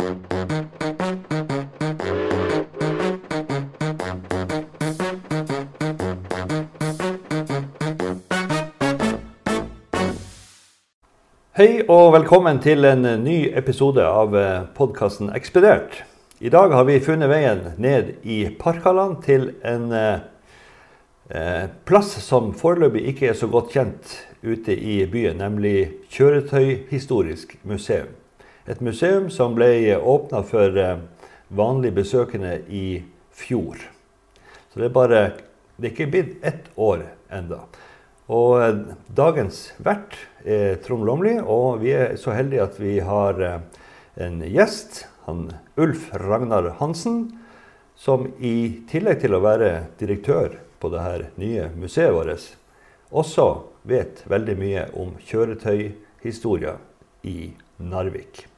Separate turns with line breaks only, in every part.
Hei og velkommen til en ny episode av podkasten Ekspedert. I dag har vi funnet veien ned i Parkhallen til en eh, eh, plass som foreløpig ikke er så godt kjent ute i byen, nemlig Kjøretøyhistorisk museum. Et museum som ble åpna for eh, vanlige besøkende i fjor. Så det er bare Det er ikke blitt ett år enda. Og eh, dagens vert er Trond Lomli, og vi er så heldige at vi har eh, en gjest, han Ulf Ragnar Hansen, som i tillegg til å være direktør på det her nye museet vårt, også vet veldig mye om kjøretøyhistoria i Narvik.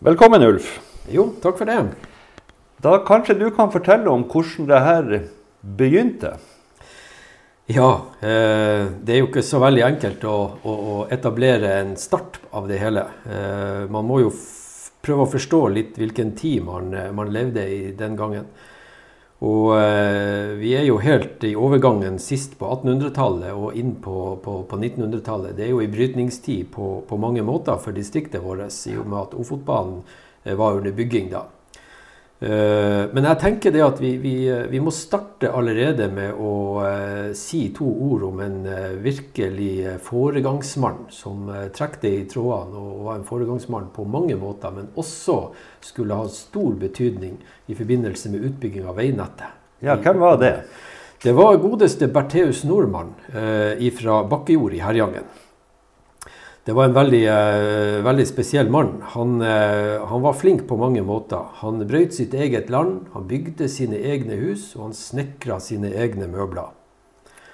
Velkommen, Ulf.
Jo, takk for det.
Da kanskje du kan fortelle om hvordan det her begynte?
Ja, eh, det er jo ikke så veldig enkelt å, å, å etablere en start av det hele. Eh, man må jo prøve å forstå litt hvilken tid man, eh, man levde i den gangen. Og eh, vi er jo helt i overgangen sist på 1800-tallet og inn på, på, på 1900-tallet. Det er jo i brytningstid på, på, mange måter for distriktet vårt, i og med at Ofotbanen eh, var under bygging da. Eh, men jeg tenker det at vi, vi, vi, må starte allerede med å uh, si to ord om en uh, virkelig foregangsmann som trakk det i trådene og var en foregangsmann på mange måter, men også skulle ha stor betydning i forbindelse med utbygging av veinettet.
Ja, Hvem var det?
Det var godeste Bertheus Nordmann fra Bakkejord i Herjangen. Det var en veldig, uh, veldig spesiell mann. Han, uh, han, var flink på mange måter. Han brøyt sitt eget land, han bygde sine egne hus, og han snekra sine egne møbler.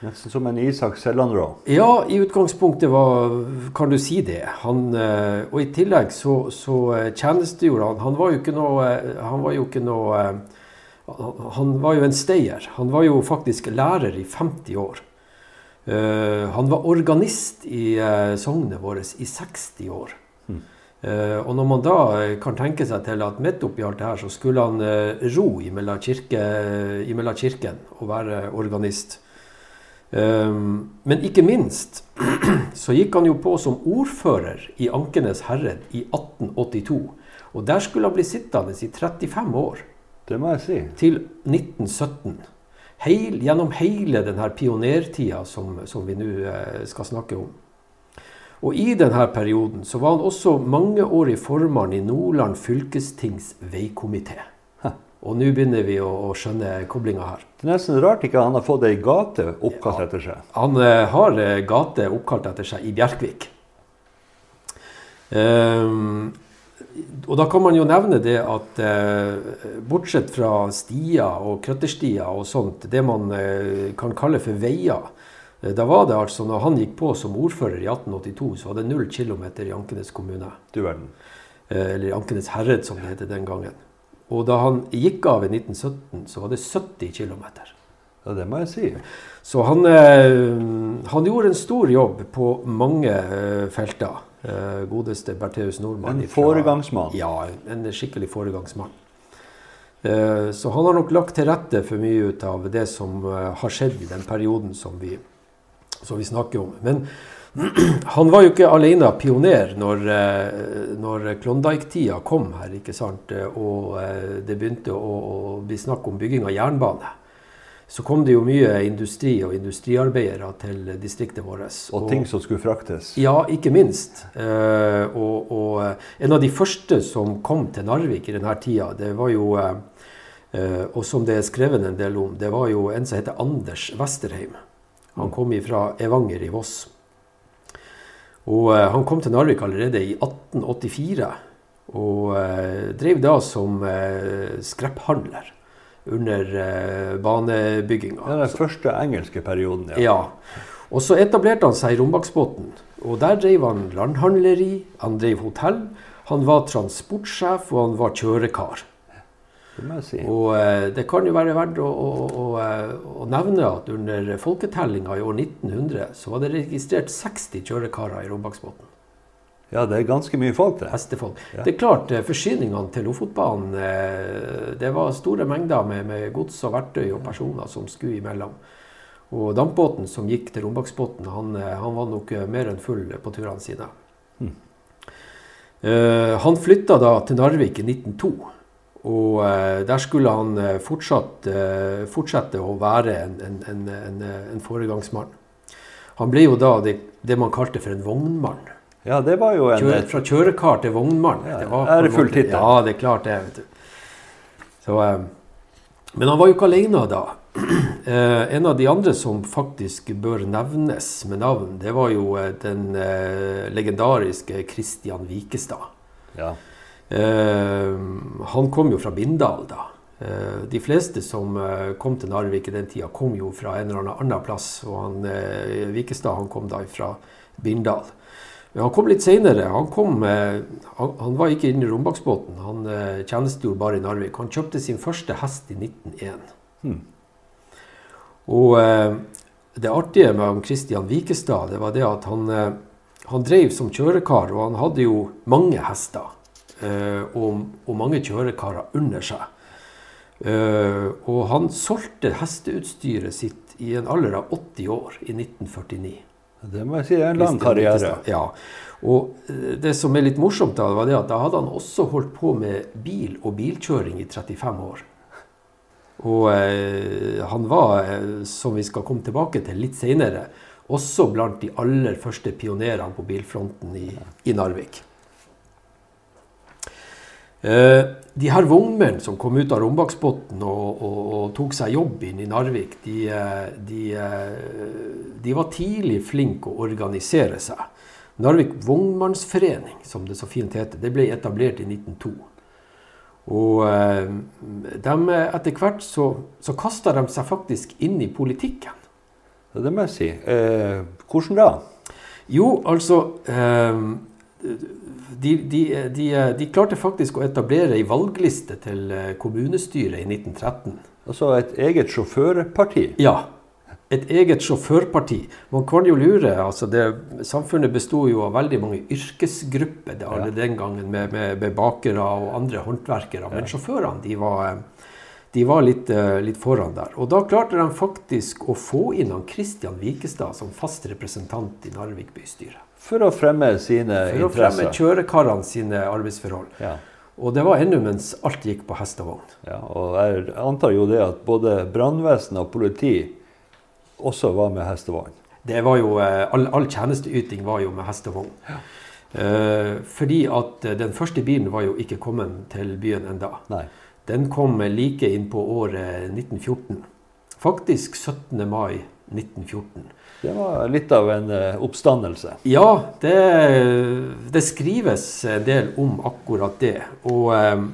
Nesten som en Isak Sellandrå?
Ja, i utgangspunktet var, kan du si det. Han, uh, og i tillegg så, så tjenestegjorde han Han var jo ikke noe, han var jo ikke noe Han var jo en stayer. Han var jo faktisk lærer i 50 år. Uh, han var organist i uh, sognet vårt i 60 år. Mm. Og når man da kan tenke seg til at midt oppi alt det her, så skulle han ro imellom, kirke, imellom kirken og være organist. men ikke minst så gikk han jo på som ordfører i Ankenes herred i 1882. Og der skulle han bli sittende i 35 år.
Det må jeg si.
Til 1917 heil, gjennom hele denne pionertida som, som vi nå eh, skal snakke om. Og I denne perioden så var han også mangeårig formann i Nordland fylkestings veikomité. Og nå begynner vi å, å skjønne koblinga her.
Det er nesten rart ikke han har fått ei gate oppkalt etter seg.
Han uh, har uh, gate oppkalt etter seg i Bjerkvik. Um, og da kan man jo nevne det at eh, bortsett fra stier og krøtterstier og sånt, det man eh, kan kalle for veier, eh, da var det altså, når han gikk på som ordfører i 1882, så var det null kilometer i Ankenes kommune.
Du verden.
Eh, eller Ankenes herred, som det heter den gangen. Og da han gikk av i 1917, så var det 70 kilometer.
Ja, det må jeg si.
Så han, eh, han gjorde en stor jobb på mange felter. Uh, godeste Bertheus Nordmann.
En foregangsmann?
Ja, en skikkelig foregangsmann. Uh, så han har nok lagt til rette for mye ut av det som uh, har skjedd i den perioden som vi, som vi snakker om. Men han var jo ikke alene pioner når, når Klondyke-tida kom her, ikke sant? og det begynte å, å bli snakk om bygging av jernbane så kom det jo mye industri og industriarbeidere til distriktet vårt.
Og, og ting som skulle fraktes?
Ja, ikke minst. Eh, og, og, eh, en av de første som kom til Narvik i denne tida, det var jo eh, Og som det er skrevet en del om, det var jo en som heter Anders Westerheim. Han kom fra Evanger i Voss. Og eh, han kom til Narvik allerede i 1884. Og eh, drev da som eh, skrepphandler under eh, banebygginga.
Ja, den første engelske perioden,
ja. ja. Og så etablerte han seg i Rombaksbotn. Og der drev han landhandleri, han drev hotell. Han var transportsjef, og han var kjørekar.
Det må jeg si.
Og eh, det kan jo være verdt å, å, å, eh, å nevne at under folketellinga i år 1900 så var det registrert 60 kjørekarer i Rombaksbotn.
Ja, det er ganske mye folk, det.
Hestefolk.
Ja.
Det er klart, eh, forsyningene til Lofotbanen eh, Det var store mengder med, med gods og verktøy og personer som skulle imellom. Og dampbåten som gikk til Rombaksbotn, han, eh, han var nok mer enn full på turene sine.
Hmm.
Uh, han flytta da til Narvik i 1902. Og der skulle han fortsatt, fortsette å være en, en, en, en, en foregangsmann. Han ble jo da det, det man kalte for en vognmann.
Ja, det var jo en
Kjøre, fra kjørekar til vognmann.
Ja,
det var
ærefull tittel.
Ja, det er klart det. vet du. Så, eh, men han var jo ikke alene da. Eh, en av de andre som faktisk bør nevnes med navn, det var jo eh, den eh, legendariske Kristian Vikestad.
Ja.
Eh, han kom jo fra Bindal, da. Eh, de fleste som eh, kom til Narvik i den tida, kom jo fra en eller annen plass. Og han, eh, Vikestad han kom da fra Bindal. Han kom litt seinere. Han, kom, eh, han, han var ikke inne i Rombaksbåten. Han eh, tjenestegjorde bare i Narvik. Han kjøpte sin første hest i 1901.
Hmm.
Og eh, det artige med Kristian Christian Vikestad, det var det at han, han drev som kjørekar, og han hadde jo mange hester. og, og mange kjørekarer under seg. Og han solgte hesteutstyret sitt i en alder av 80 år, i 1949.
Det må jeg si er en lang karriere.
Ja. Og eh, det som er litt morsomt, da, var det at da hadde han også holdt på med bil og bilkjøring i 35 år. Og eh, han var, eh, som vi skal komme tilbake til litt senere, også blant de aller første pionerene på bilfronten i, i Narvik. Eh, de her vognmenn som kom ut av Rombaksbotn og, og, og tok seg jobb inn i Narvik, de, eh, de, eh, de var tidlig flinke å organisere seg. Narvik Vognmannsforening, som det så fint heter, det ble etablert i 1902. Og de, eh, etter hvert så, så kasta de seg faktisk inn i politikken.
Det må jeg si. Eh, hvordan da?
Jo, altså eh, de, de, de, de klarte faktisk å etablere ei valgliste til eh, kommunestyret i 1913.
Altså et eget sjåførparti?
Ja. Et eget sjåførparti. Man kan jo lure. altså det, Samfunnet besto jo av veldig mange yrkesgrupper det, alle den gangen, med, med, med bakere og andre håndverkere. Men sjåførene de var, eh, de var litt, eh, litt foran der. Og da klarte de faktisk å få inn han Kristian Vikestad som fast representant i Narvik bystyre.
For å fremme sine
For å fremme kjørekarene sine arbeidsforhold.
Ja.
Og det var ennå mens alt gikk på hest og vogn.
ja. Og jeg antar jo det at både brannvesen og politi også var med hestevogn.
Det var jo, eh, all, all tjenesteyting var jo med hest og vogn. Eh, fordi at eh, den første bilen var jo ikke kommet til byen enda.
Nei.
Den kom like inn på året 1914. Faktisk 17. mai 1914.
Det var litt av en eh, oppstandelse.
Ja, det, det skrives en del om akkurat det. Og eh,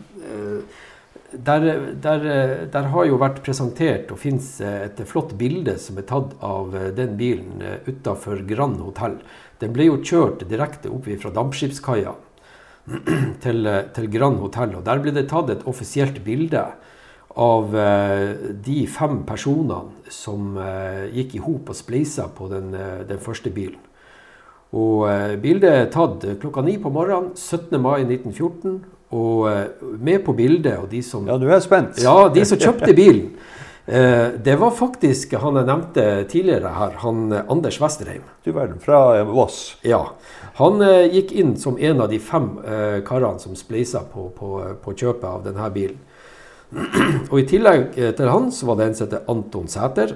der, der, der har jo vært presentert og fins et flott bilde som er tatt av den bilen utafor Grand Hotell. Den ble jo kjørt direkte opp fra dampskipskaia til, til Grand Hotell. Og der ble det tatt et offisielt bilde av eh, de fem personene som eh, gikk i hop og spleisa på den, eh, den første bilen. Og Bildet er tatt klokka ni på morgenen 17. mai 1914. Og med på bildet, og de som,
Ja, nå er jeg spent.
ja, de som kjøpte bilen, eh, det var faktisk han jeg nevnte tidligere her, han Anders Westerheim.
Du verden. Fra Voss.
Ja, Han gikk inn som en av de fem karene som spleisa på, på, på kjøpet av denne bilen. Og I tillegg eh, til han så var det en som heter Anton Sæter.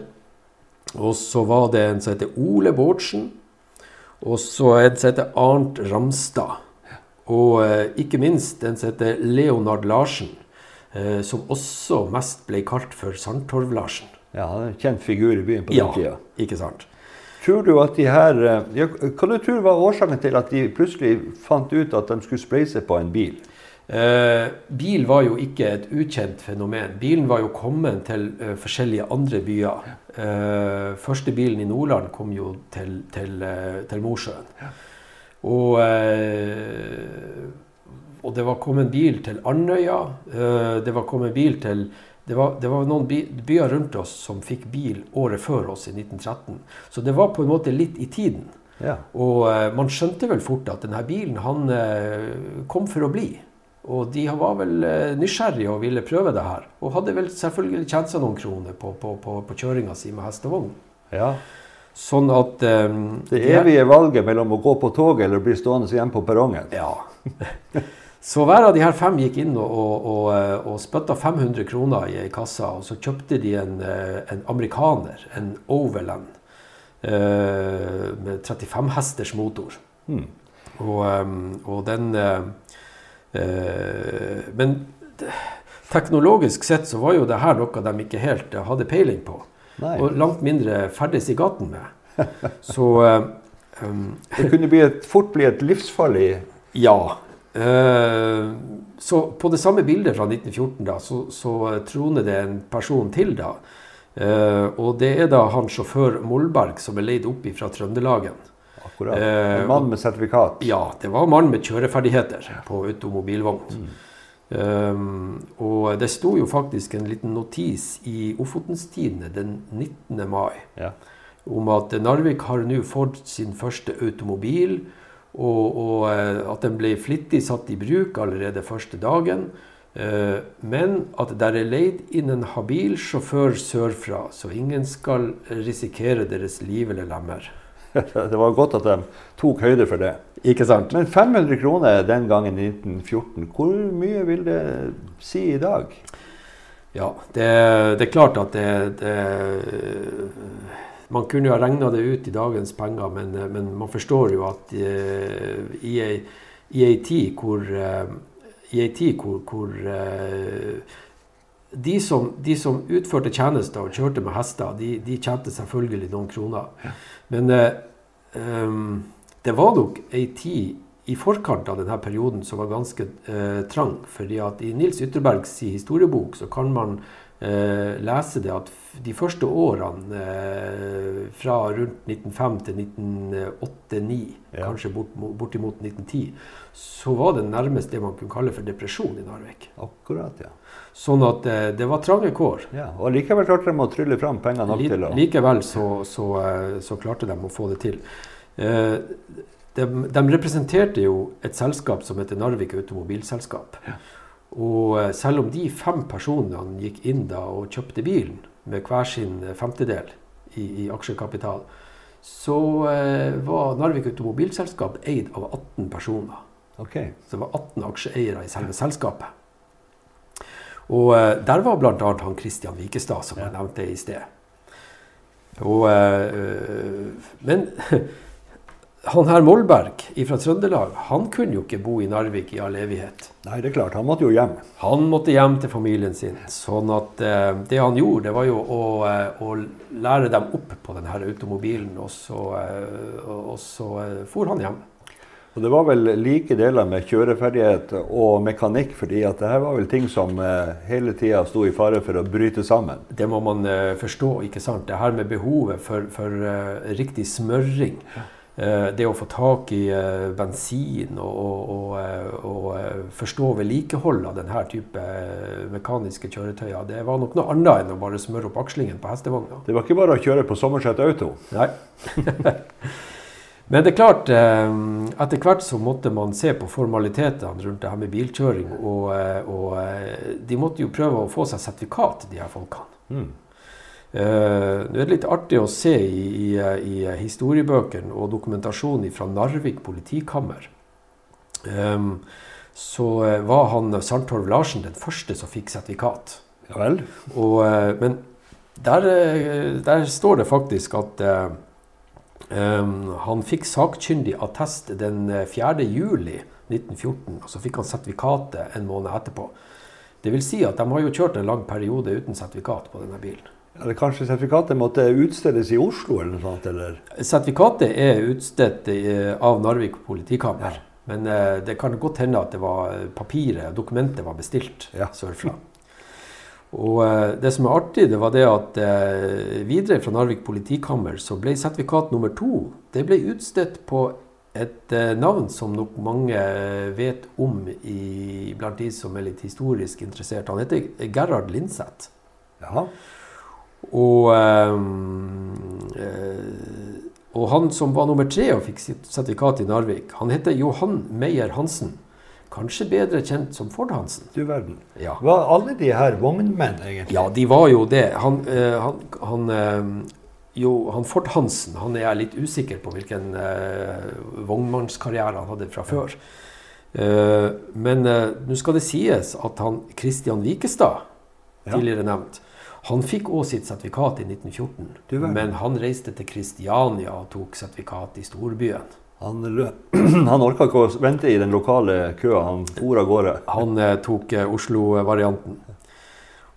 Og så var det en som heter Ole Bårdsen. Og så en som heter Arnt Ramstad. Og eh, ikke minst en som heter Leonard Larsen. Eh, som også mest ble kalt for Sandtorv-Larsen.
Ja, en kjent figur i byen på den
Ja,
tida.
ikke sant?
Tror du at de her ja, Hva du tror var årsaken til at de plutselig fant ut at de skulle spleise på en bil?
Eh, bil var jo ikke et ukjent fenomen. Bilen var jo kommet til eh, forskjellige andre byer. Eh, første bilen i Nordland kom jo til, til, eh, til Mosjøen. Og, eh, og det var kommet bil til Andøya. Eh, det var kommet bil til det var, det var noen byer rundt oss som fikk bil året før oss, i 1913. Så det var på en måte litt i tiden.
Ja.
Og man skjønte vel fort at denne bilen han kom for å bli. Og de var vel eh, nysgjerrige og ville prøve det her. Og hadde vel selvfølgelig tjent seg noen kroner på, på, på, på kjøringa si med hest og vogn.
ja.
Sånn at um,
Det
de
evige valget mellom å gå på toget eller bli stående igjen på perrongen.
Ja. Så hver av de her fem gikk inn og, og, og, eh, og spytta 500 kroner i ei kasse, og så kjøpte de en, en amerikaner, en Overland, med 35 hesters motor.
Hmm.
Og, og den Men teknologisk sett så var jo det her noe de ikke helt eh, hadde peiling på.
Nei.
Og langt mindre ferdes i gaten med. Så eh, um,
Det kunne bli et, fort bli et livsfarlig
ja. Eh, så på det samme bildet fra 1914 da, så, så troner det en person til da. Eh, og det er da han sjåfør Molberg som er leid opp fra Trøndelagen.
Akkurat.
Eh,
En mann med sertifikat.
Ja, det var en mann med kjøreferdigheter på automobilvogn. Um, og det sto jo faktisk en liten notis i Ofotens Tidende den 19. mai
Ja.
om at Narvik har nå fått sin første automobil, og, og eh, at den ble flittig satt i bruk allerede første dagen. Uh, Men at der er leid inn en habil sjåfør sørfra, så ingen skal risikere deres liv eller lemmer.
Det var godt at de tok høyde for det.
Ikke sant?
Men 500 kroner den gangen i 1914, hvor mye vil det si i dag?
Ja, det, det er klart at det, det Man kunne jo ha regna det ut i dagens penger, men, men man forstår jo at eh, i ei, tid hvor eh, i ei tid hvor, hvor eh, de, som, de som utførte tjenester og kjørte med hester, de, de tjente selvfølgelig noen kroner. Men em, det var nok ei tid i forkant av denne perioden som var ganske uh, trang. fordi at i Nils Ytterbergs historiebok så kan man uh, lese det at de første årene uh, fra rundt 1905 til 1908-1909,
Ja.
kanskje bort, bortimot 1910, så var det nærmest det man kunne kalle for depresjon i Narvik.
Akkurat, ja.
Sånn at eh, det var trange kår.
ja. Og likevel klarte de å trylle fram penger nok til å
Likevel så, så, eh, så klarte de å få det til. Eh, De, de representerte jo et selskap som heter Narvik Automobilselskap. Og eh, selv om de fem personene gikk inn da og kjøpte bilen med hver sin femtedel i, i aksjekapital, så var Narvik Automobilselskap eid av 18 personer.
Okay.
Så det var 18 aksjeeiere i selve selskapet. Og eh, der var bl.a. han Christian Vikestad, som jeg nevnte i sted. Og, eh, men han her Molberg fra Trøndelag, han kunne jo ikke bo i Narvik i all evighet.
Nei, det er klart. Han måtte jo hjem.
Han måtte hjem til familien sin. Sånn at eh, det han gjorde, det var jo å, eh, å lære dem opp på denne automobilen, og så, og så for han hjem.
Og det var vel like deler med kjøreferdighet og mekanikk, fordi at det her var vel ting som eh, hele tida sto i fare for å bryte sammen.
Det må man eh, forstå, ikke sant? Det her med behovet for, for eh, riktig smøring. Eh, det å få tak i eh, bensin og, og, og, og forstå vedlikehold av denne type mekaniske kjøretøyer, det var nok noe annet enn å bare smøre opp akslingen på hestevogna.
Det var ikke bare å kjøre på Sommerset Auto.
Nei. Men det er klart, eh, etter hvert så måtte man se på formalitetene rundt det her med bilkjøring. Og, eh, og eh, de måtte jo prøve å få seg sertifikat, de her folkene.
Mm.
Eh, Nå er litt artig å se i, i, i historiebøkene og dokumentasjonen fra Narvik politikammer. Ehm, så var han Sandtorv Larsen den første som fikk sertifikat.
Ja vel?
Og, men der, der står det faktisk at han fikk sakkyndig attest den eh, 4. juli 1914, og så fikk han sertifikatet en måned etterpå. Det vil si at de har jo kjørt en lang periode uten sertifikat på denne bilen.
Eller kanskje sertifikatet måtte utstedes i Oslo eller noe sånt? eller?
Sertifikatet er utstedt eh, av Narvik politikammer. Men eh, det kan godt hende at det var eh, papiret, dokumentet, var bestilt
Ja.
sørfra. Og eh, det som er artig, det var det at eh, videre fra Narvik politikammer så ble sertifikat nummer to det ble utstedt på et eh, navn som nok mange vet om i, blant de som er litt historisk interessert. Han heter Gerhard Lindseth.
Ja.
Og, og han som var nummer tre og fikk sitt sertifikat i Narvik, han heter Johan Meyer Hansen. Kanskje bedre kjent som Ford Hansen.
Du verden.
Ja.
Var alle de her vognmenn, egentlig?
Ja, de var jo det. Han, øh, han, han, øh, jo, han Ford Hansen han er jeg litt usikker på hvilken eh, vognmannskarriere han hadde fra før. Eh, men eh, nå skal det sies at han Christian Vikestad,
Ja.
tidligere nevnt, han fikk òg sitt sertifikat i 1914. Men han reiste til Kristiania og tok sertifikat i storbyen.
Han, han orka ikke å vente i den lokale køa, han for av gårde.
Han eh, tok eh, Oslo-varianten.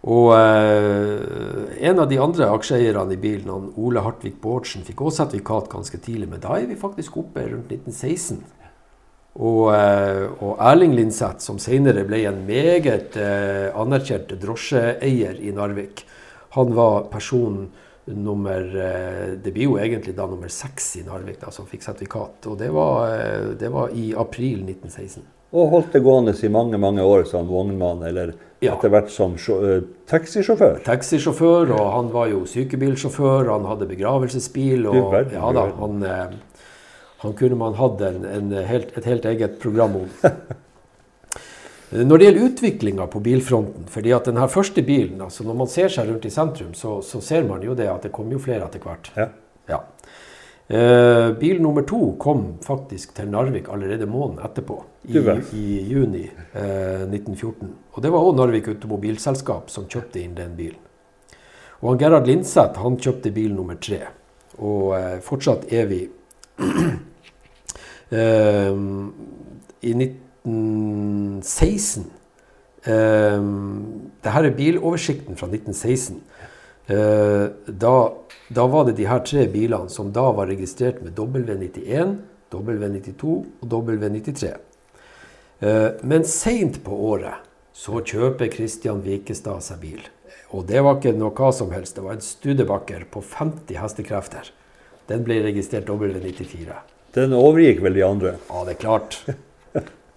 Og eh, en av de andre aksjeeierne i bilen, han Ole Hartvig Bårdsen, fikk også sertifikat ganske tidlig, men da er vi faktisk oppe rundt 1916. Og, eh, og Erling Lindseth, som senere ble en meget eh, anerkjent drosjeeier i Narvik, han var person nummer eh, Det blir jo egentlig da nummer seks i Narvik da, som fikk sertifikat. Og det var, eh, det var i april 1916.
Og holdt det gående i mange mange år som vognmann, eller
Ja.
etter hvert som eh, taxisjåfør.
taxisjåfør, og han var jo sykebilsjåfør, han hadde begravelsesbil. Og,
verden,
ja da, han, han kunne man hatt en, en helt, et helt eget program om. Når det gjelder utviklinga på bilfronten fordi at denne første bilen, altså Når man ser seg rundt i sentrum, så, så ser man jo det at det kommer jo flere etter hvert.
Ja.
Ja. Eh, bil nummer to kom faktisk til Narvik allerede måneden etterpå, i, i juni eh, 1914. Og Det var òg Narvik Automobilselskap som kjøpte inn den bilen. Og han Gerhard Lindseth han kjøpte bil nummer tre. Og eh, fortsatt er vi eh, I 1916 det her er biloversikten fra 1916. Eh, da, da var det de her tre bilene som da var registrert med W91, W92 og W93. Eh, men seint på året så kjøper Christian Vikestad seg bil. Og det var ikke noe hva som helst. Det var en Studebaker på 50 hestekrefter. Den ble registrert W94.
Den overgikk vel de andre.
Ja, det er klart.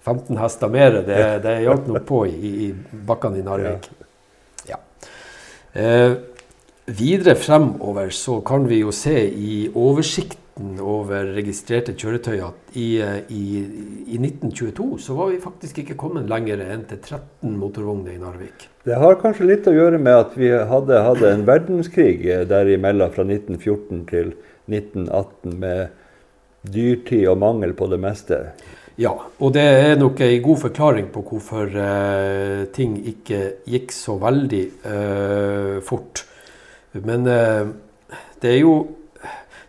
15 hester mer, det, det hjalp nok på i, i bakkene i Narvik. Ja. Eh, videre fremover så kan vi jo se i oversikten over registrerte kjøretøy at i, eh, i, i 1922 så var vi faktisk ikke kommet lenger enn til 13 motorvogner i Narvik.
Det har kanskje litt å gjøre med at vi hadde, hadde en verdenskrig eh, derimellom fra 1914 til 1918 med dyrtid og mangel på det meste.
Ja, og det er nok en god forklaring på hvorfor eh, ting ikke gikk så veldig eh, fort. Men eh, det er jo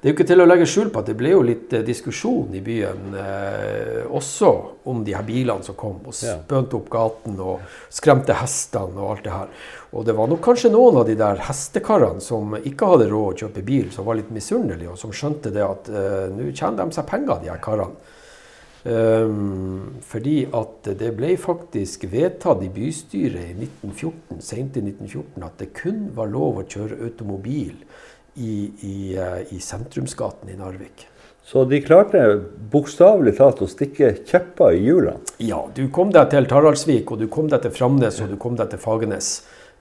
det er jo ikke til å legge skjul på at det ble jo litt eh, diskusjon i byen eh, også om de her bilene som kom og spønte opp gaten og skremte hestene og alt det her. Og det var nok kanskje noen av de der hestekarene som ikke hadde råd å kjøpe bil, som var litt misunnelige, og som skjønte det at eh, nå tjener de seg penger, de her karene. Ehm, fordi at det ble faktisk vedtatt i bystyret i 1914, sent i 1914 at det kun var lov å kjøre automobil i, i, eh, i sentrumsgaten i Narvik.
Så de klarte bokstavelig talt å stikke kjepper i hjulene.
Ja, du kom deg til Taraldsvik, og du kom deg til Framnes og du kom deg til Fagernes.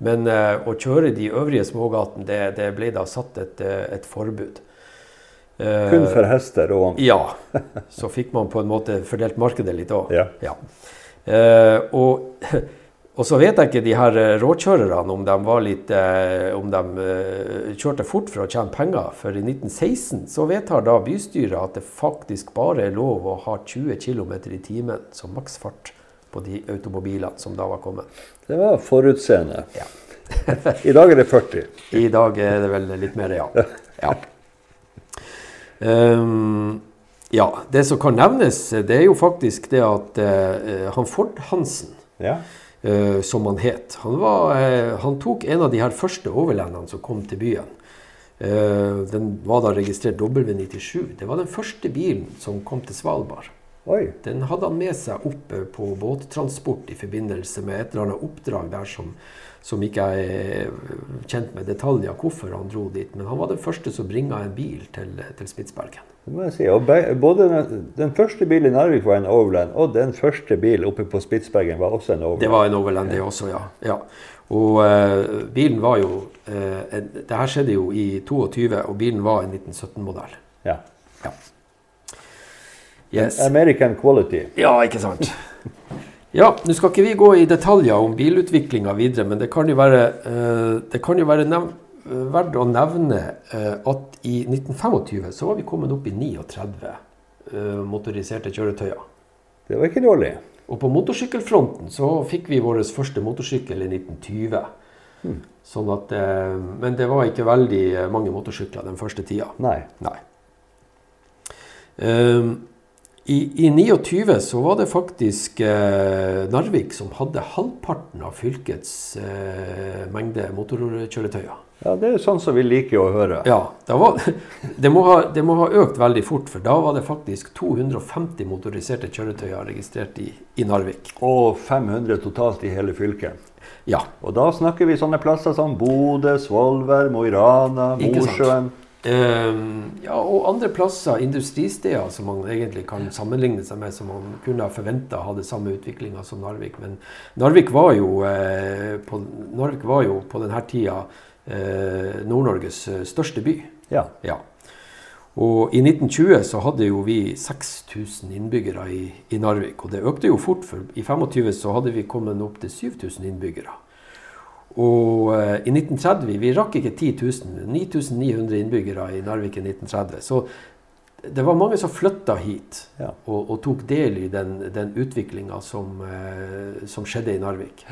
Men uh, å kjøre de øvrige smågatene, det, det ble da satt et, eh, et forbud. Eh,
Kun for hester og.
Ja. Så fikk man på en måte fordelt markedet litt òg.
Ja.
Eh, og, og så vet jeg ikke de her eh, råkjørerne om de var litt Om de kjørte fort for å tjene penger. For i 1916 så vedtar da bystyret at det faktisk bare er lov å ha 20 km i timen som maksfart på de automobilene som da var kommet.
Det var forutseende.
Ja.
I dag er det 40.
I dag er det vel litt mer, ja. ja. Ehm, ja, det som kan nevnes, det er jo faktisk det at eh, han Ford Hansen,
Ja.
eh, som han het, han, var, eh, han tok en av de her første overlendene som kom til byen. Den var da registrert W97. Det var den første bilen som kom til Svalbard.
Oi.
Den hadde han med seg opp eh, på båttransport i forbindelse med et eller annet oppdrag der som, som ikke jeg er kjent med detaljer hvorfor han dro dit. Men han var den første som bringa en bil til, til Spitsbergen.
Det må jeg si. Og både den, den første bilen i Narvik var en Overland, og den første bilen oppe på Spitsbergen var også en Overland.
Det var en Overland, det også, ja. ja. Og uh, bilen var jo uh, en, Det her skjedde jo i 22, og bilen var en 1917-modell.
Ja.
Ja. Yes.
American quality.
Ja, ikke sant. Ja, Nå skal ikke vi gå i detaljer om bilutviklinga videre, men det kan jo være, eh, det kan jo være nev verdt å nevne eh, at i 1925 så var vi kommet opp i 39 eh, motoriserte kjøretøyer.
Det var ikke dårlig.
Og på motorsykkelfronten så fikk vi vår første motorsykkel i 1920.
Hmm.
Sånn at, men det var ikke veldig mange motorsykler den første tida.
Nei.
Nei. Um, i, I 29 så var det faktisk eh, Narvik som hadde halvparten av fylkets eh, mengde motorkjøretøyer.
Ja, Det er sånn som vi liker å høre.
Ja, var, det, må ha, det, må ha, økt veldig fort, for da var det faktisk 250 motoriserte kjøretøyer registrert i, i Narvik.
Og 500 totalt i hele fylket.
Ja.
Og da snakker vi sånne plasser som Bodø, Svolvær, Mo i Rana, Mosjøen.
Um, ja, og andre plasser, industristeder, som man egentlig kan sammenligne seg med, som man kunne ha forventa hadde samme utviklinga som Narvik. Men Narvik var jo, eh, på, Narvik var jo på denne tida eh, Nord-Norges eh, største by.
Ja.
ja. Og i 1920 så hadde jo vi 6000 innbyggere i, i, Narvik. Og det økte jo fort, for i 25 så hadde vi kommet opp til 7000 innbyggere. Og eh, i 1930 Vi rakk ikke 10 000. 9900 innbyggere i Narvik i 1930. Så det var mange som flytta hit
ja.
og, og, tok del i den, den utviklinga som, eh, som, skjedde i Narvik.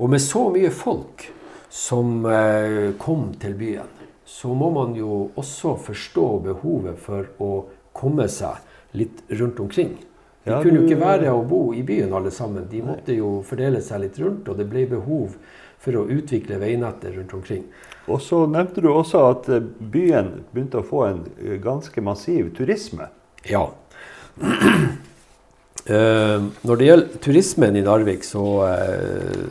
Og med så mye folk som eh, kom til byen, så må man jo også forstå behovet for å komme seg litt rundt omkring. De kunne jo ikke være og bo i byen alle sammen. De måtte jo fordele seg litt rundt, og det ble behov for å utvikle veinettet rundt omkring.
Og så nevnte du også at eh, byen begynte å få en eh, ganske massiv turisme.
Ja. Uh, når det gjelder turismen i Narvik, så uh,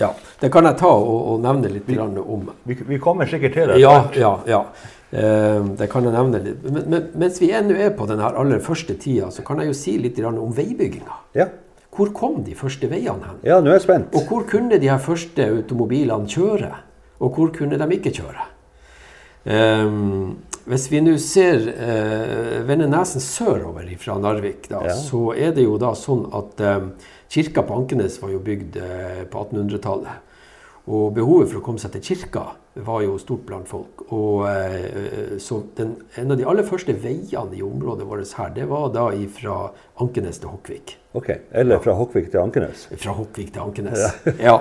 Ja, det kan jeg ta og, og nevne litt vi, om.
Vi, vi, kommer sikkert til det.
Ja, ja, ja. Uh, det kan jeg nevne litt. Men, men mens vi ennå er på den aller første tida, så kan jeg jo si litt om veibygginga.
Ja.
Hvor kom de første veiene hen?
Ja, nå er jeg spent.
Og hvor kunne de her første automobilene kjøre? Og hvor kunne de ikke kjøre? Um, hvis vi nå ser uh, vender nesen sørover fra Narvik, da, ja. så er det jo da sånn at um, kirka på Ankenes var jo bygd uh, på 1800-tallet. Og behovet for å komme seg til kirka var jo stort blant folk. Og, uh, så den, En av de aller første veiene i området vårt her, det var da fra Ankenes til Hokkvik.
Ok, Eller fra Hokkvik til Ankenes?
Fra Hokkvik til Ankenes, ja. ja.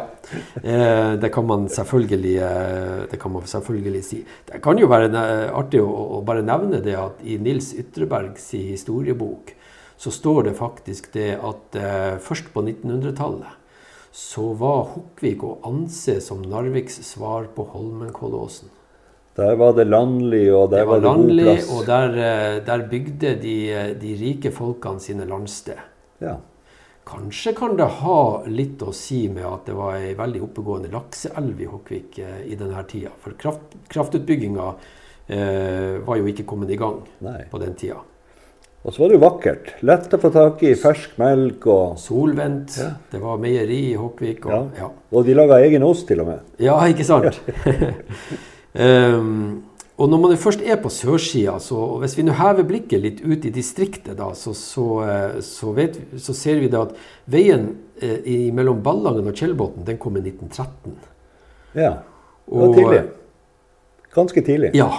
Eh, det, kan man eh, det kan man selvfølgelig si. Det kan jo være artig å, bare nevne det at i Nils Ytrebergs historiebok så står det faktisk det at eh, først på 1900-tallet så var Hokkvik å anse som Narviks svar på Holmenkollåsen.
Der var det landlig, og der det var, var det landlig, god plass.
Og der, eh, der bygde de, eh, de, rike folkene sine landsted.
Ja.
Kanskje kan det ha litt å si med at det var ei veldig oppegående lakseelv i Hokkvik eh, i denne tida. For kraft, kraftutbygginga eh, var jo ikke kommet i gang
Nei.
på den tida.
Og så var det jo vakkert. Lett å få tak i fersk melk og
Solvendt. Ja. Det var meieri i Håkvik. Og, ja.
Ja. og de laga egen ost, til og med.
Ja, ikke sant? um, og når man først er på sørsida, så hvis vi nå hever blikket litt ut i distriktet, da, så, så, eh, så, vet, så ser vi at veien eh, mellom Ballangen og Tjeldbotn, den kom i 1913.
Ja. Det var tidlig. Ganske tidlig.
Ja.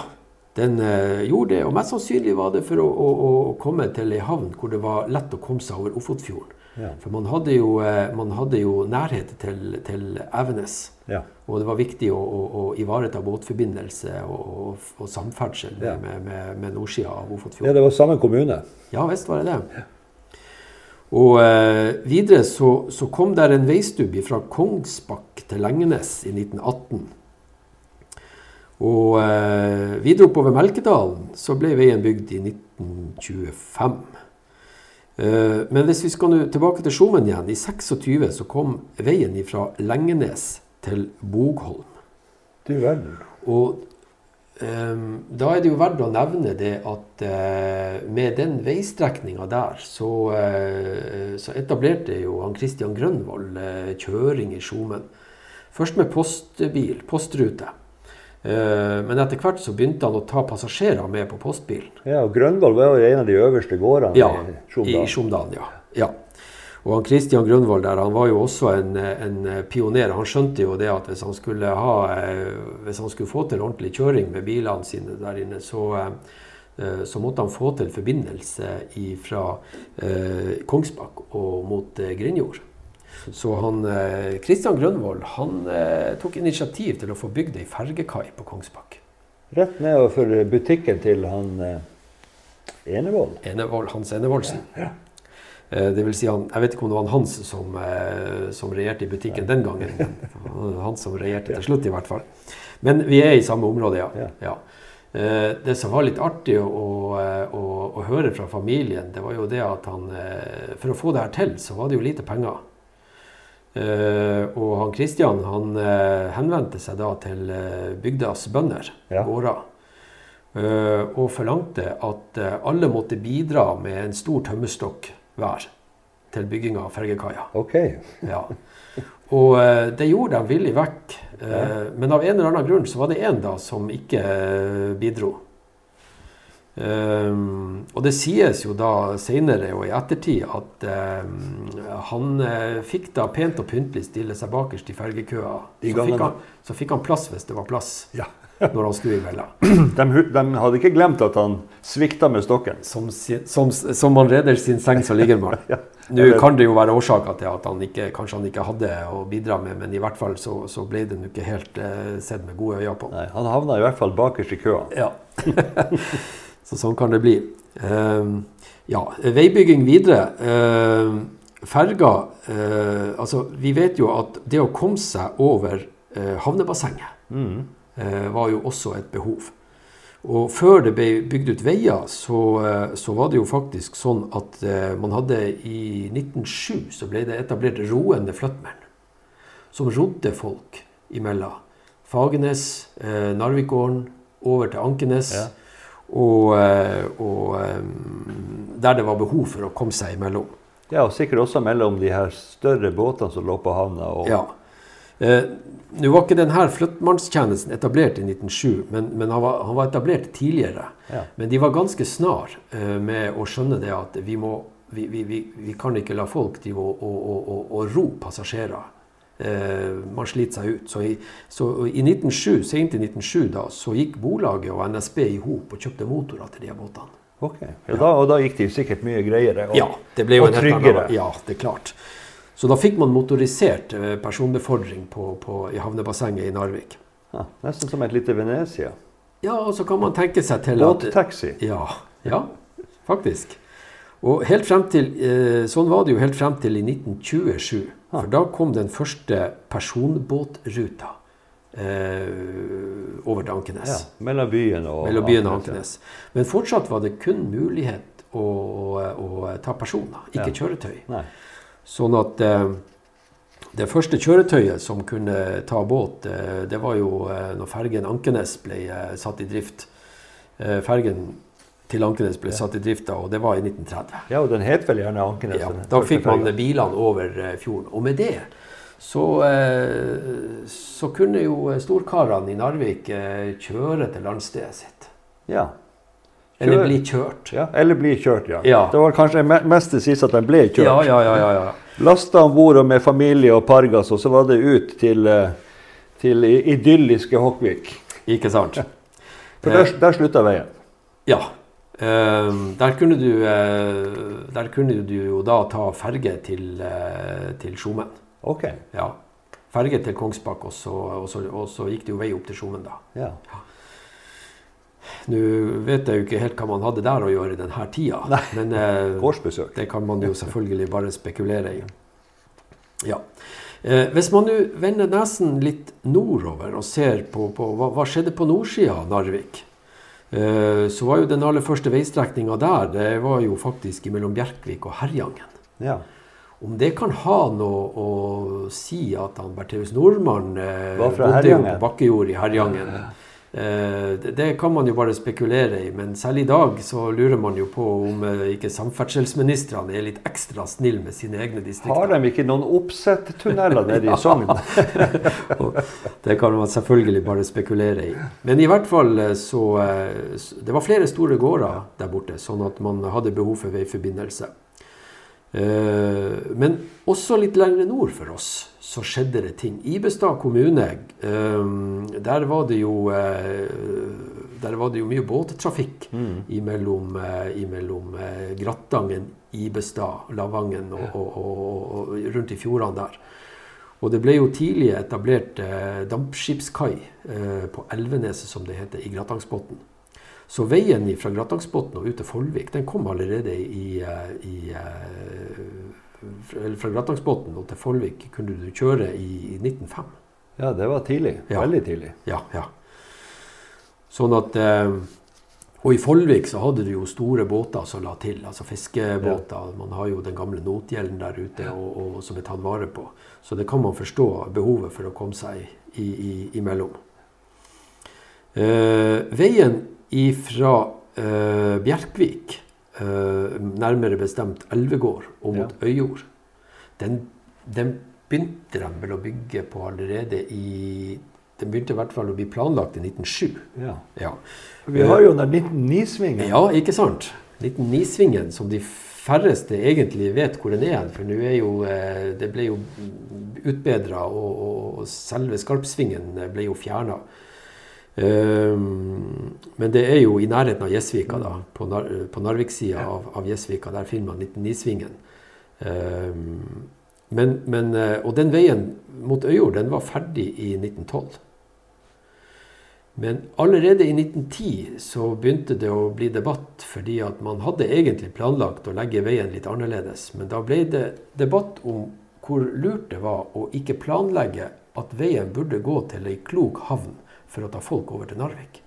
Den eh, gjorde det, og mest sannsynlig var det for å, å, å, komme til ei havn hvor det var lett å komme seg over Ofotfjorden. Ja. For man hadde jo, eh, man hadde jo nærhet til, til Evenes.
Ja.
Og det var viktig å, å ivareta båtforbindelse og, og samferdsel ja. med, med, med nordsida av Ofotfjorden.
Ja, det var samme kommune.
Ja visst var det det. Og eh, videre så, så, kom der en veistubb fra Kongsbakk til Lengenes i 1918. Og eh, videre oppover Melkedalen så ble veien bygd i 1925. Eh, men hvis vi skal tilbake til Skjomen igjen, i 26 så kom veien fra Lengenes til Bogholm.
Du verden.
Og um, da er det jo verdt å nevne det at uh, med den veistrekninga der, så, uh, så, etablerte jo han Christian Grønvoll uh, kjøring i Skjomen. Først med postbil, postrute. Eh, men etter hvert så begynte han å ta passasjerer med på postbilen.
Ja, og Grønvoll var jo en av de øverste gårdene
Ja,
i.
Tjomdalen. Ja. ja. Og han Christian Grønvoll der, han var jo også en, en pioner. Han skjønte jo det at hvis han skulle, ha, eh, hvis han skulle få til ordentlig kjøring med bilene sine der inne, så, eh, så måtte han få til forbindelse fra Kongsbakk og mot Grinjord. Så han, Kristian Grønvoll Grønvold han eh, tok initiativ til å få bygd ei fergekai på Kongsbakk.
Rett nedover butikken til han eh, Enevold.
Enevold, Hans Enevoldsen. Eh, Det vil si han, jeg vet ikke om det var Hans som, eh, som regjerte i butikken den gangen. Han som regjerte til slutt, i hvert fall. Men vi er i samme område, ja.
Ja.
ja. Eh, Det som var litt artig å, å, å høre fra familien, det var jo det at han eh, For å få det her til, så var det jo lite penger. Eh, og han Kristian han eh, henvendte seg da til eh, bygdas bønder,
Ja.
gårder, og forlangte at alle måtte bidra med en stor tømmerstokk hver til bygginga av fergekaia.
Okay.
Ja. Og det gjorde de villig vekk. Men av en eller annen grunn så var det en da som ikke bidro. Um, og det sies jo da senere og i ettertid at um, han eh, fikk da pent og pyntelig stille seg bakerst i fergekøa. Så fikk, han, så fikk han plass hvis det var plass
Ja.
når han skulle i vella.
De, de hadde ikke glemt at han svikta med stokken.
Som, som, som man reder sin seng, så ligger man.
Ja.
Nå kan det jo være årsaker til at han ikke, kanskje han ikke hadde å bidra med, men i hvert fall så, så ble det nå ikke helt eh, sett med gode øyne på.
Nei, han havna i hvert fall bakerst i køa.
Ja. så sånn kan det bli. Ehm, ja, veibygging videre. Ehm, ferga eh, Altså, vi vet jo at det å komme seg over eh, havnebassenget
Mm.
eh, var jo også et behov. Og før det ble bygd ut veier, så, så var det jo faktisk sånn at man hadde i 1907 så ble det etablert roende flyttmenn. Som rodde folk imellom Fagernes, Narvikgården, over til Ankenes.
Ja.
Og, eh, og eh, der det var behov for å komme seg imellom.
Ja, og sikkert også mellom de her større båtene som lå på havna. Og,
Ja. Eh, Nå var ikke denne flyttmannstjenesten etablert i 1907, men, men han, var, han var etablert tidligere.
Ja.
Men de var ganske snar eh, med å skjønne det at vi, må, vi, vi, vi, kan ikke la folk drive og, og, og, og, og ro passasjerer. Eh, man sliter seg ut. Så i, så i 1907, sent i 1907 da, så gikk Bolaget og NSB i hop og kjøpte motorer til de båtene.
Ok. Ja, da, og da gikk de sikkert mye greiere og,
Ja, det ble jo
og
en
tryggere.
annen- Ja, det er klart. Så da fikk man motorisert eh, personbefordring på, på, i havnebassenget i Narvik.
Ja, nesten som et lite Venezia.
Ja, og så kan man tenke seg til at
Båttaxi.
Ja, ja faktisk. Og helt frem til, eh, sånn var det jo helt frem til i 1927. For da kom den første personbåtruta eh, over til Ankenes.
Ja, mellom byen og
mellom byen og
Ankenes.
Men fortsatt var det kun mulighet å, å, å ta personer, ikke
Ja.
kjøretøy.
Nei.
Sånn at eh, det første kjøretøyet som kunne ta båt, eh, det var jo eh, når fergen Ankenes ble eh, satt i drift. Eh, fergen til Ankenes ble satt i drift da, og det var i 1930.
Ja, og den het vel gjerne Ankenes.
Ja, da fikk man bilene over eh, fjorden. Og med det så, eh, så kunne jo storkarene i Narvik eh, kjøre til landstedet sitt.
Ja.
Eller bli kjørt.
ja. Eller bli kjørt, ja.
Ja.
Det var kanskje mest det siste at de ble kjørt.
Ja, ja, ja. ja, ja.
Lasta om bord med familie og pargas, og så var det ut til, til idylliske Håkvik.
Ikke sant?
For der, der slutta veien.
Ja. Eh, der, kunne du, eh, der kunne du jo da ta ferge til, uh, til Skjomen.
Ok.
Ja. Ferge til Kongsbakk, og så, og, så, og så gikk det jo vei opp til Skjomen, da.
Ja.
Nå vet jeg jo ikke helt hva man hadde der å gjøre i denne tida,
Nei.
men eh,
Gårdsbesøk.
det kan man jo selvfølgelig bare spekulere i. Ja. Eh, hvis man nå vender nesen litt nordover og ser på, på hva, hva skjedde på nordsida av Narvik, eh, så var jo den aller første veistrekninga der det var jo faktisk mellom Bjerkvik og Herjangen.
Ja.
Om det kan ha noe å si at han Bertheus Nordmann eh, bodde jo på bakkejord i Herjangen, Eh, det, det kan man jo bare spekulere i, men selv i dag så lurer man jo på om eh, ikke samferdselsministrene er litt ekstra snille med sine egne distrikter.
Har de ikke noen oppsettunneler nede i Sogn?
Og det kan man selvfølgelig bare spekulere i. Men i hvert fall eh, så eh, Det var flere store gårder der borte, sånn at man hadde behov for veiforbindelse. Eh, Men også litt lenger nord for oss så skjedde det ting. Ibestad kommune, eh, der var det jo eh, var det jo mye båttrafikk imellom, eh, imellom eh, Grattangen, Ibestad, Lavangen og, og, og, og rundt i fjordene der. Og det ble jo tidlig etablert dampskipskai eh, på Elveneset, som det heter, i Grattangsbotn. Så veien fra Grattangsbotn og ut til Follvik den kom allerede i, eh, i eh, fra- Grattangsbotn og til Follvik kunne du kjøre i, i 1905.
Ja, det var tidlig.
Ja.
Veldig tidlig.
Ja, ja. Sånn at eh, Og i Follvik så hadde du jo store båter som la til, altså fiskebåter. Man har jo den gamle Notgjelden der ute og, og, som er tatt vare på. Så det kan man forstå behovet for å komme seg i, i, imellom. Eh, veien ifra eh, Bjerkvik, eh, nærmere bestemt Elvegård, og mot Øyjord, den, den begynte de vel å bygge på allerede i Den begynte i hvert fall å bli planlagt i 1907.
Ja.
Ja,
Vi har jo den 1909-svingen.
ja ikke sant? 1909-svingen, som de færreste egentlig vet hvor den er. For nå er jo eh, Det ble jo utbedra, og, og, og selve Skarpsvingen ble jo fjerna. Um, men det er jo i nærheten av Gjesvika, da, på, Nar på Narvik-sida av, av Gjesvika. Der finner man 1909-svingen. Um, men, men, eh, og den veien mot Øyjord den var ferdig i 1912. Men allerede i 1910 så begynte det å bli debatt, fordi at man hadde egentlig planlagt å legge veien litt annerledes. Men da ble det debatt om hvor lurt det var å ikke planlegge at veien burde gå til ei klok havn for å ta folk over til Narvik.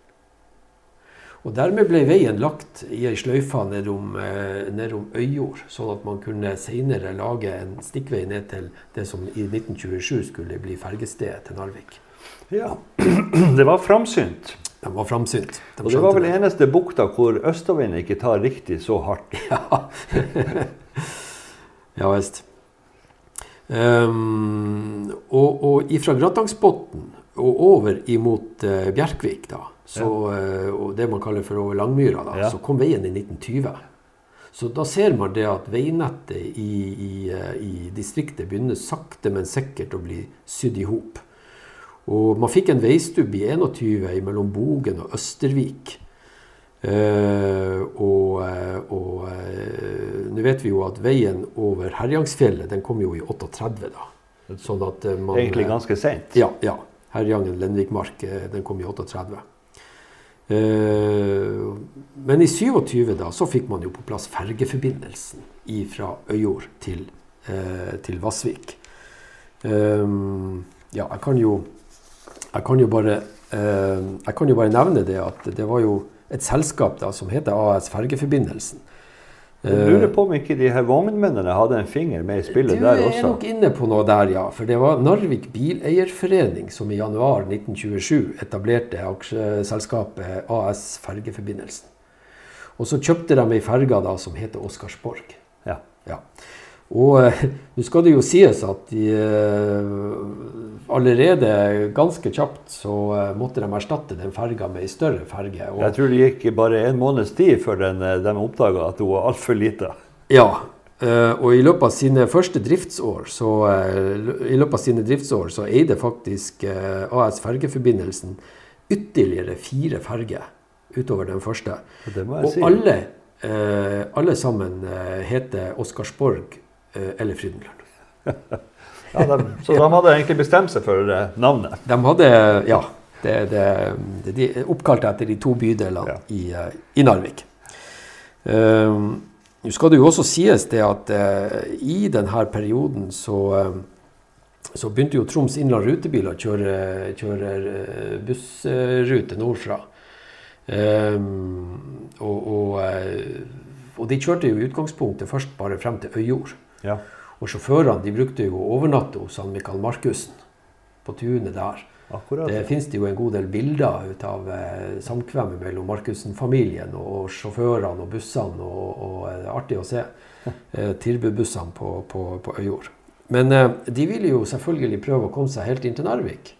Og Dermed ble veien lagt i ei sløyfe nedom, eh, nedom Øyjord, sånn at man kunne senere lage en stikkvei ned til det som i 1927 skulle bli fergestedet til Narvik.
Ja. Det var framsynt.
De var framsynt. De
Og det var vel eneste bukta hvor østavinden ikke tar riktig så hardt.
Ja visst. Um, og, og ifra Grattangsbotn og over imot uh, Bjerkvik, da, så, eh, og det man kaller for over Langmyra, da,
Ja.
så kom veien i 1920. Så da ser man det at veinettet i, i, uh, i distriktet begynner sakte, men sikkert å bli sydd i hop. Og man fikk en veistubb i 21 mellom Bogen og Østervik. Og nå vet vi jo at veien over Herjangsfjellet den kom jo i 38, da. Sånn at man
Egentlig ganske seint.
Ja. ja. Herjangen Lenvikmark, eh, den kom i 38. Eh, men i 27 da, så fikk man jo på plass fergeforbindelsen fra Øyjord til, eh, til Vassvik. Ja, jeg kan jo jeg kan jo bare jeg kan jo bare nevne det at det var jo et selskap da som heter AS Fergeforbindelsen.
Jeg lurer på om ikke de her vognmennene hadde en finger med i spillet der
Du
der
er nok inne på noe der, ja. For det var Narvik Bileierforening som i januar 1927 etablerte aksjeselskapet AS Fergeforbindelsen. Og så kjøpte de ei ferge da som heter Oscarsborg.
Ja.
Ja. Og eh, nå skal det jo sies at de, eh, allerede ganske kjapt så eh, måtte de erstatte den ferga med ei større ferge. Og,
Jeg tror det gikk bare en måneds tid før den, de oppdaga at hun var altfor lita.
Ja, og i løpet av sine første driftsår så, i løpet av sine driftsår så eide faktisk AS Fergeforbindelsen ytterligere fire ferger utover den første. Og
si.
alle, alle sammen heter Oscarsborg eller Frydenlund.
Ja, de, så de hadde egentlig bestemt seg for eh, navnet.
De hadde, ja, det, det, de er oppkalt etter de to bydelene
Ja.
i, eh, i Narvik. Um, Nå skal det jo også sies det at uh, i denne perioden så, uh, så begynte jo Troms Innland Rutebil å kjøre, kjøre eh, bussrute nordfra. Um, og, og, eh, og de kjørte jo i utgangspunktet først bare frem til Øyjord.
Ja.
Og sjåførene de brukte jo å overnatte hos han Mikael Markussen på tunet der.
Akkurat.
Det finnes det jo en god del bilder ut av eh, samkvemmet mellom Markussen-familien og sjåførene og bussene. Og, og eh, det er artig å se eh, tilbudbussene på, på, på Øyjord. Men eh, de ville jo selvfølgelig prøve å komme seg helt inn til Narvik.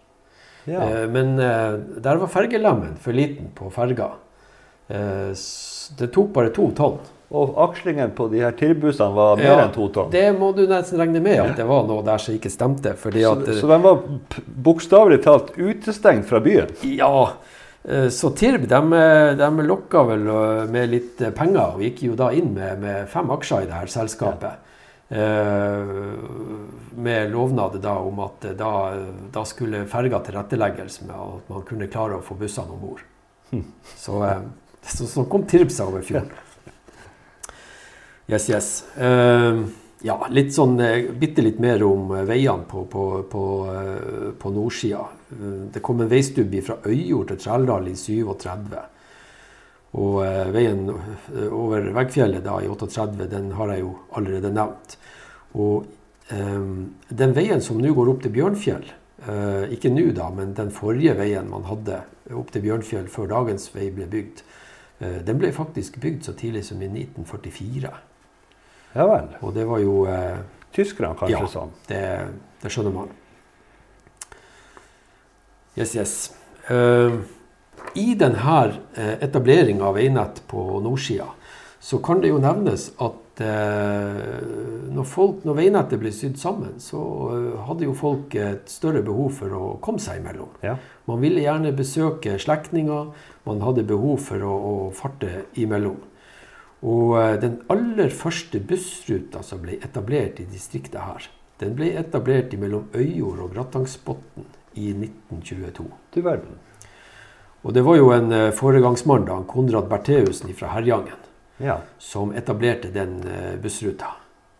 Ja.
Eh, men eh, der var fergelemmen for liten på ferga. Eh, det tok bare to tonn.
Og akslingen på de her tilbudene var mer
Ja,
enn to tonn.
Det må du nesten regne med at det var noe der som ikke stemte.
Så,
at... eh,
så de var bokstavelig talt utestengt fra byen.
Ja, eh, så Tirb de, de lokka vel eh, med litt penger, og gikk jo da inn med, med fem aksjer i det her selskapet. Ja. med lovnad da om at da, da skulle ferga tilrettelegges med at man kunne klare å få bussene om bord. Så, eh, så, så kom Tirb seg over fjorden. Yes, yes. Uh, ja, litt sånn, eh, bitte litt mer om eh, veiene på, på, på, eh, på nordsida. Det kom en veistubbe fra Øyjord til Trældal i 37. Og veien over Veggfjellet da i 38, den har jeg jo allerede nevnt. Og um, den veien som nå går opp til Bjørnfjell, uh, ikke nå da, men den forrige veien man hadde opp til Bjørnfjell før dagens vei ble bygd, uh, den ble faktisk bygd så tidlig som i 1944.
Ja vel.
Og det var jo eh,
Tyskerne kanskje
Ja.
sånn.
det, det skjønner man. Yes, yes. Uh, I denne uh, etableringa av veinett på nordsida, så kan det jo nevnes at uh, når, folk, når veinettet ble sydd sammen, så uh, hadde jo folk et større behov for å komme seg imellom.
Ja.
Man ville gjerne besøke slektninger, man hadde behov for å, å farte imellom. Og eh, den aller første bussruta som ble etablert i distriktet her, den ble etablert mellom Øyjord og Grattangsbotn i 1922.
Du verden.
Og det var jo en eh, foregangsmann, da, Konrad Bertheussen fra Herjangen,
Ja.
som etablerte den eh, bussruta.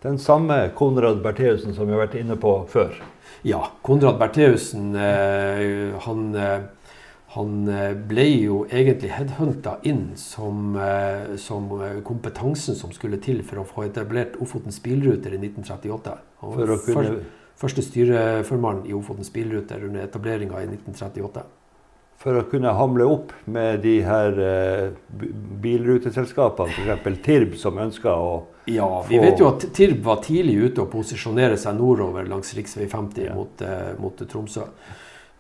Den samme Konrad Bertheussen som vi har vært inne på før.
Ja, Konrad Bertheussen han, han eh, ble jo egentlig headhunta inn som, eh, som eh, kompetansen som skulle til for å få etablert Ofotens bilruter i 1938. Han var
kunne
første styreformann i Ofotens bilruter under etableringa i 1938.
For å kunne hamle opp med de her bilruteselskapene, f.eks. Tirb, som ønska å
Ja, vi vet jo at Tirb var tidlig ute å posisjonere seg nordover langs rv. 50
Ja.
mot, mot Tromsø.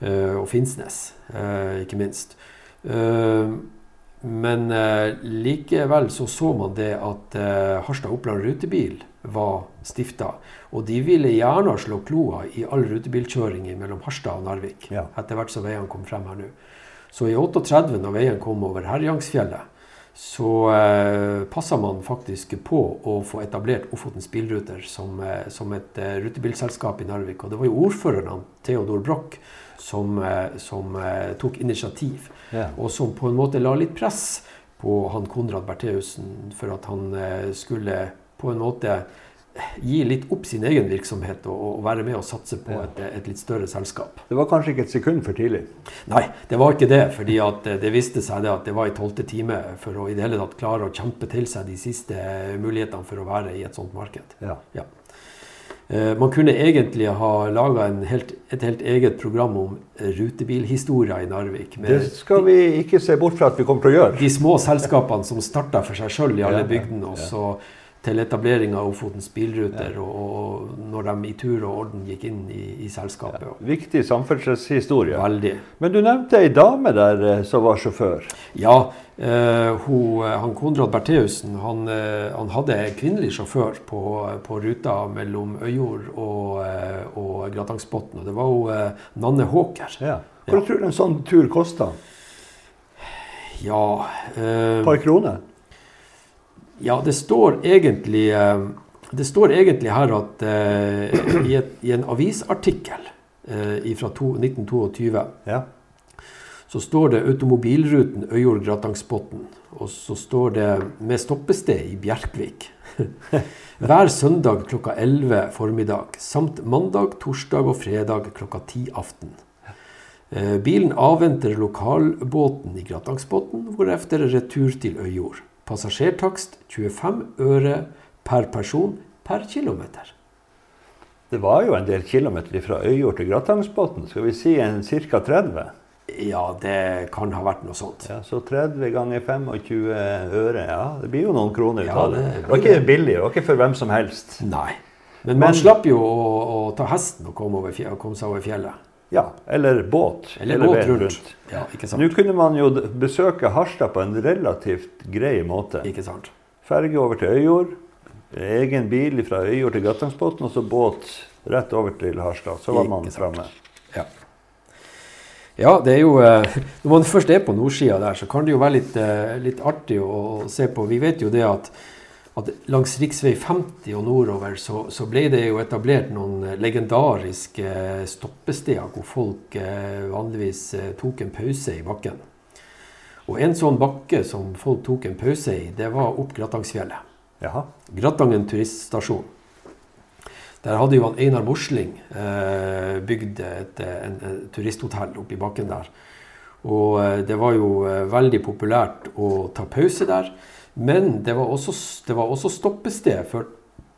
Eh, og Finnsnes, eh, ikke minst. Eh, men likevel så så man det at Harstad Oppland Rutebil var stifta. Og de ville gjerne slå kloa i all rutebilkjøring mellom Harstad og Narvik.
Ja.
Etter hvert som veiene kom frem her nå. Så i 38, når veien kom over Herjangsfjellet, så eh, passa man faktisk på å få etablert Ofotens Bilruter som, som et eh, rutebilselskap i Narvik. Og det var jo ordføreren, Theodor Broch, som, eh, som eh, tok initiativ.
ja.
Og som på en måte la litt press på han Konrad Bertheussen for at han eh, skulle på en måte gi litt opp sin egen virksomhet og, og være med og satse på
Ja.
et, et litt større selskap.
Det var kanskje ikke et sekund for tidlig.
Nei, det var ikke det. fordi det viste seg det at det var i tolvte time for å i det hele tatt klare å kjempe til seg de siste mulighetene for å være i et sånt marked.
Ja.
Eh, Man kunne egentlig ha laga et helt eget program om eh, rutebilhistoria i Narvik.
Det skal vi ikke se bort fra at vi kommer til å gjøre.
de små selskapene som starta for seg sjøl i alle bygdene, og så til etablering av Ofotens bilruter, og, og når de i tur og orden gikk inn i, i selskapet. Ja,
Viktig samferdselshistorie.
Veldig.
Men du nevnte ei dame der eh, som var sjåfør.
Ja, eh, hun, han Konrad Bertheussen han, eh, han hadde kvinnelig sjåfør på, på ruta mellom Øyjord og, eh, og Gratangsbotn. Og det var eh, Nanne Håker.
Ja. Hva tror du en sånn tur kosta?
Ja, eh,
par kroner?
Ja det står egentlig eh, Det står egentlig her at uh, i, et, i en avisartikkel uh, fra 1922
Ja.
så står det automobilruten Øyjord-Gratangsbotn. Og så står det med stoppested i Bjerkvik. Hver søndag klokka 11 formiddag, samt mandag, torsdag og fredag klokka 10 aften. Eh, Bilen avventer lokalbåten i Gratangsbotn, hvorefter retur til Øyjord. Passasjertakst 25 øre per person per kilometer.
Det var jo en del kilometer fra Øyjord til Gratangsbotn. Skal vi si en ca. 30?
Ja, det kan ha vært noe sånt.
Ja, Så 30 ganger 25 øre, ja. Det blir jo noen kroner ut av det.
det
Det var ikke billig, det var ikke for hvem som helst.
Nei. Men man
Men-
slapp jo å, å ta hesten og komme, over fjellet, og komme seg over fjellet.
Ja, eller båt.
Eller
eller
båt rundt. Ja, ikke sant?
Nå kunne man jo besøke Harstad på en relativt grei måte.
Ikke sant?
Ferge over til Øyjord, egen bil fra Øyjord til Grattangsbotn, og så båt rett over til Harstad. Så var man framme.
Ja. Ja, det er jo eh, Når man først er på nordsida der, så kan det jo være litt, eh, litt artig å se på. Vi vet jo det at, at langs rv. 50 og nordover så, så ble det jo etablert noen eh, legendariske eh, stoppesteder hvor folk eh, vanligvis tok en pause i bakken. Og en sånn bakke som folk tok en pause i, det var opp Grattangsfjellet.
Jaha.
Grattangen turiststasjon. Der hadde jo han Einar Mosling eh, bygd et, en, en turisthotell oppi bakken der. Og det var jo veldig populært å ta pause der. Men det var også, det var også stoppested for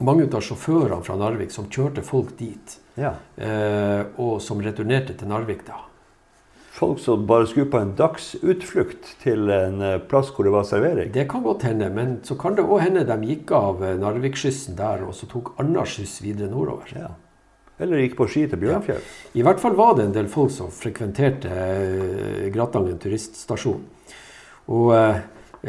mange av sjåførene fra Narvik som kjørte folk dit.
Ja.
Eh, og som returnerte til Narvik da.
Folk som bare skulle på en dagsutflukt til en eh, plass hvor det var servering.
Det kan godt hende, men så kan det òg hende de gikk av eh, Narvikskyssen der og så tok annen skyss videre nordover.
Ja. Eller gikk på ski til Bjørnfjell.
I hvert fall var det en del folk som frekventerte eh, Gratangen turiststasjon. Og eh,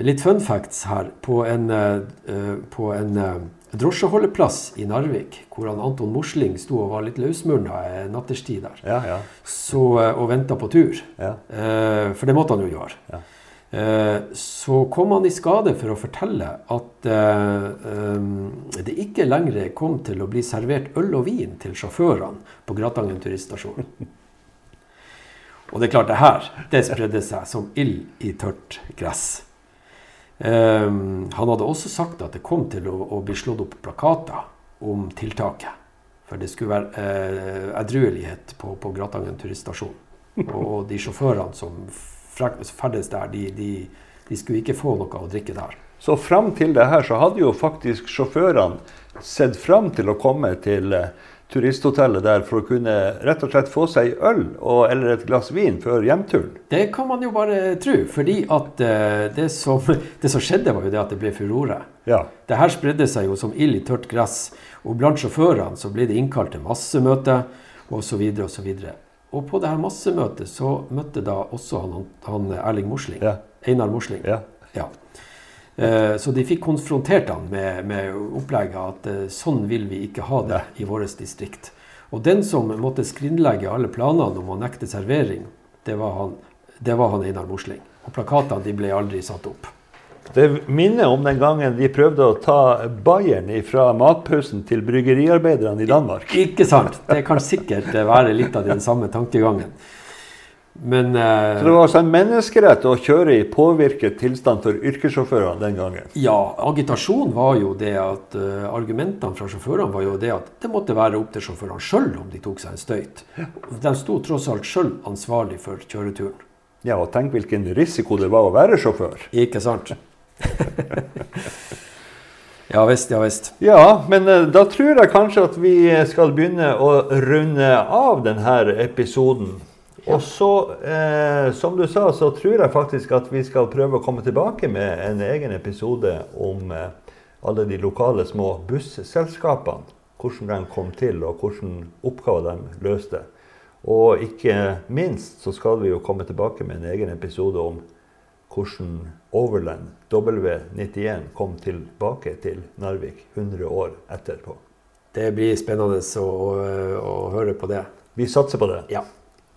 litt fun facts her. På en, eh, eh, på en eh, drosjeholdeplass i Narvik, hvor han Anton Mosling sto og var litt løsmurna eh, natterstid der,
Ja, ja.
så, og venta på tur,
ja.
eh, for det måtte han jo gjøre,
Ja.
eh, så kom han i skade for å fortelle at eh, det ikke lenger kom til å bli servert øl og vin til sjåførene på Gratangen turiststasjon. Og det er klart, det her det spredde seg som ild i tørt gress. Ehm, han hadde også sagt at det kom til å, bli slått opp plakater om tiltaket. For det skulle være eh, edruelighet på, på Gratangen turiststasjon. Og de sjåførene som ferdes der, de, de, de skulle ikke få noe å drikke der.
Så fram til det her så hadde jo faktisk sjåførene sett fram til å komme til eh, turisthotellet der for å kunne rett og slett få seg øl og, eller et glass vin før hjemturen.
Det kan man jo bare tro, fordi at eh, det, som, det som skjedde, var jo det at det ble furore.
Ja.
Det her spredde seg jo som ild i tørt gress. Og blant sjåførene så ble det innkalt til massemøte osv. osv. Og på det her massemøtet så møtte da også han, han Erling Mosling.
Ja.
Einar Mosling.
ja.
Ja. Eh, Så de fikk konfrontert han med, med opplegget at eh, sånn vil vi ikke ha det i vårt distrikt. Og den som måtte skrinlegge alle planene om å nekte servering, det var han, det var han Einar Mosling. Og plakatene de ble aldri satt opp.
Det minner om den gangen de prøvde å ta Bayern fra matpausen til bryggeriarbeiderne i Danmark.
Ikke sant? Det kan sikkert være litt av den samme tankegangen. Men uh,
Så det var altså en menneskerett å kjøre i påvirket tilstand for yrkessjåførene den gangen.
ja, agitasjon var jo det at uh, Argumentene fra sjåførene var jo det at det måtte være opp til sjåførene sjøl om de tok seg en støyt. De sto tross alt sjøl ansvarlig for kjøreturen.
Ja, og tenk hvilken risiko det var å være sjåfør.
Ikke sant? ja visst, ja visst.
Ja, men uh, da tror jeg kanskje at vi skal begynne å runde av denne episoden. Og så, eh, som du sa, så tror jeg faktisk at vi skal prøve å komme tilbake med en egen episode om eh, alle de lokale små busselskapene. Hvordan de kom til, og hvilke oppgaver de løste. Og ikke minst så skal vi jo komme tilbake med en egen episode om hvordan Overland W91 kom tilbake til Narvik 100 år etterpå.
Det blir spennende å, å, å høre på det.
Vi satser på det.
Ja.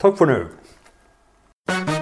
Takk for nå.